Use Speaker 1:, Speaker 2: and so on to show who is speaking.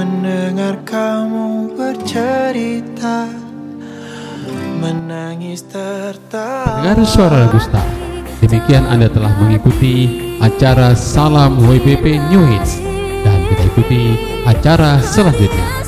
Speaker 1: Mendengar kamu bercerita Menangis tertawa.
Speaker 2: Dengar suara Gusta. Demikian Anda telah mengikuti acara Salam WBP New Hits. Dan kita ikuti acara selanjutnya.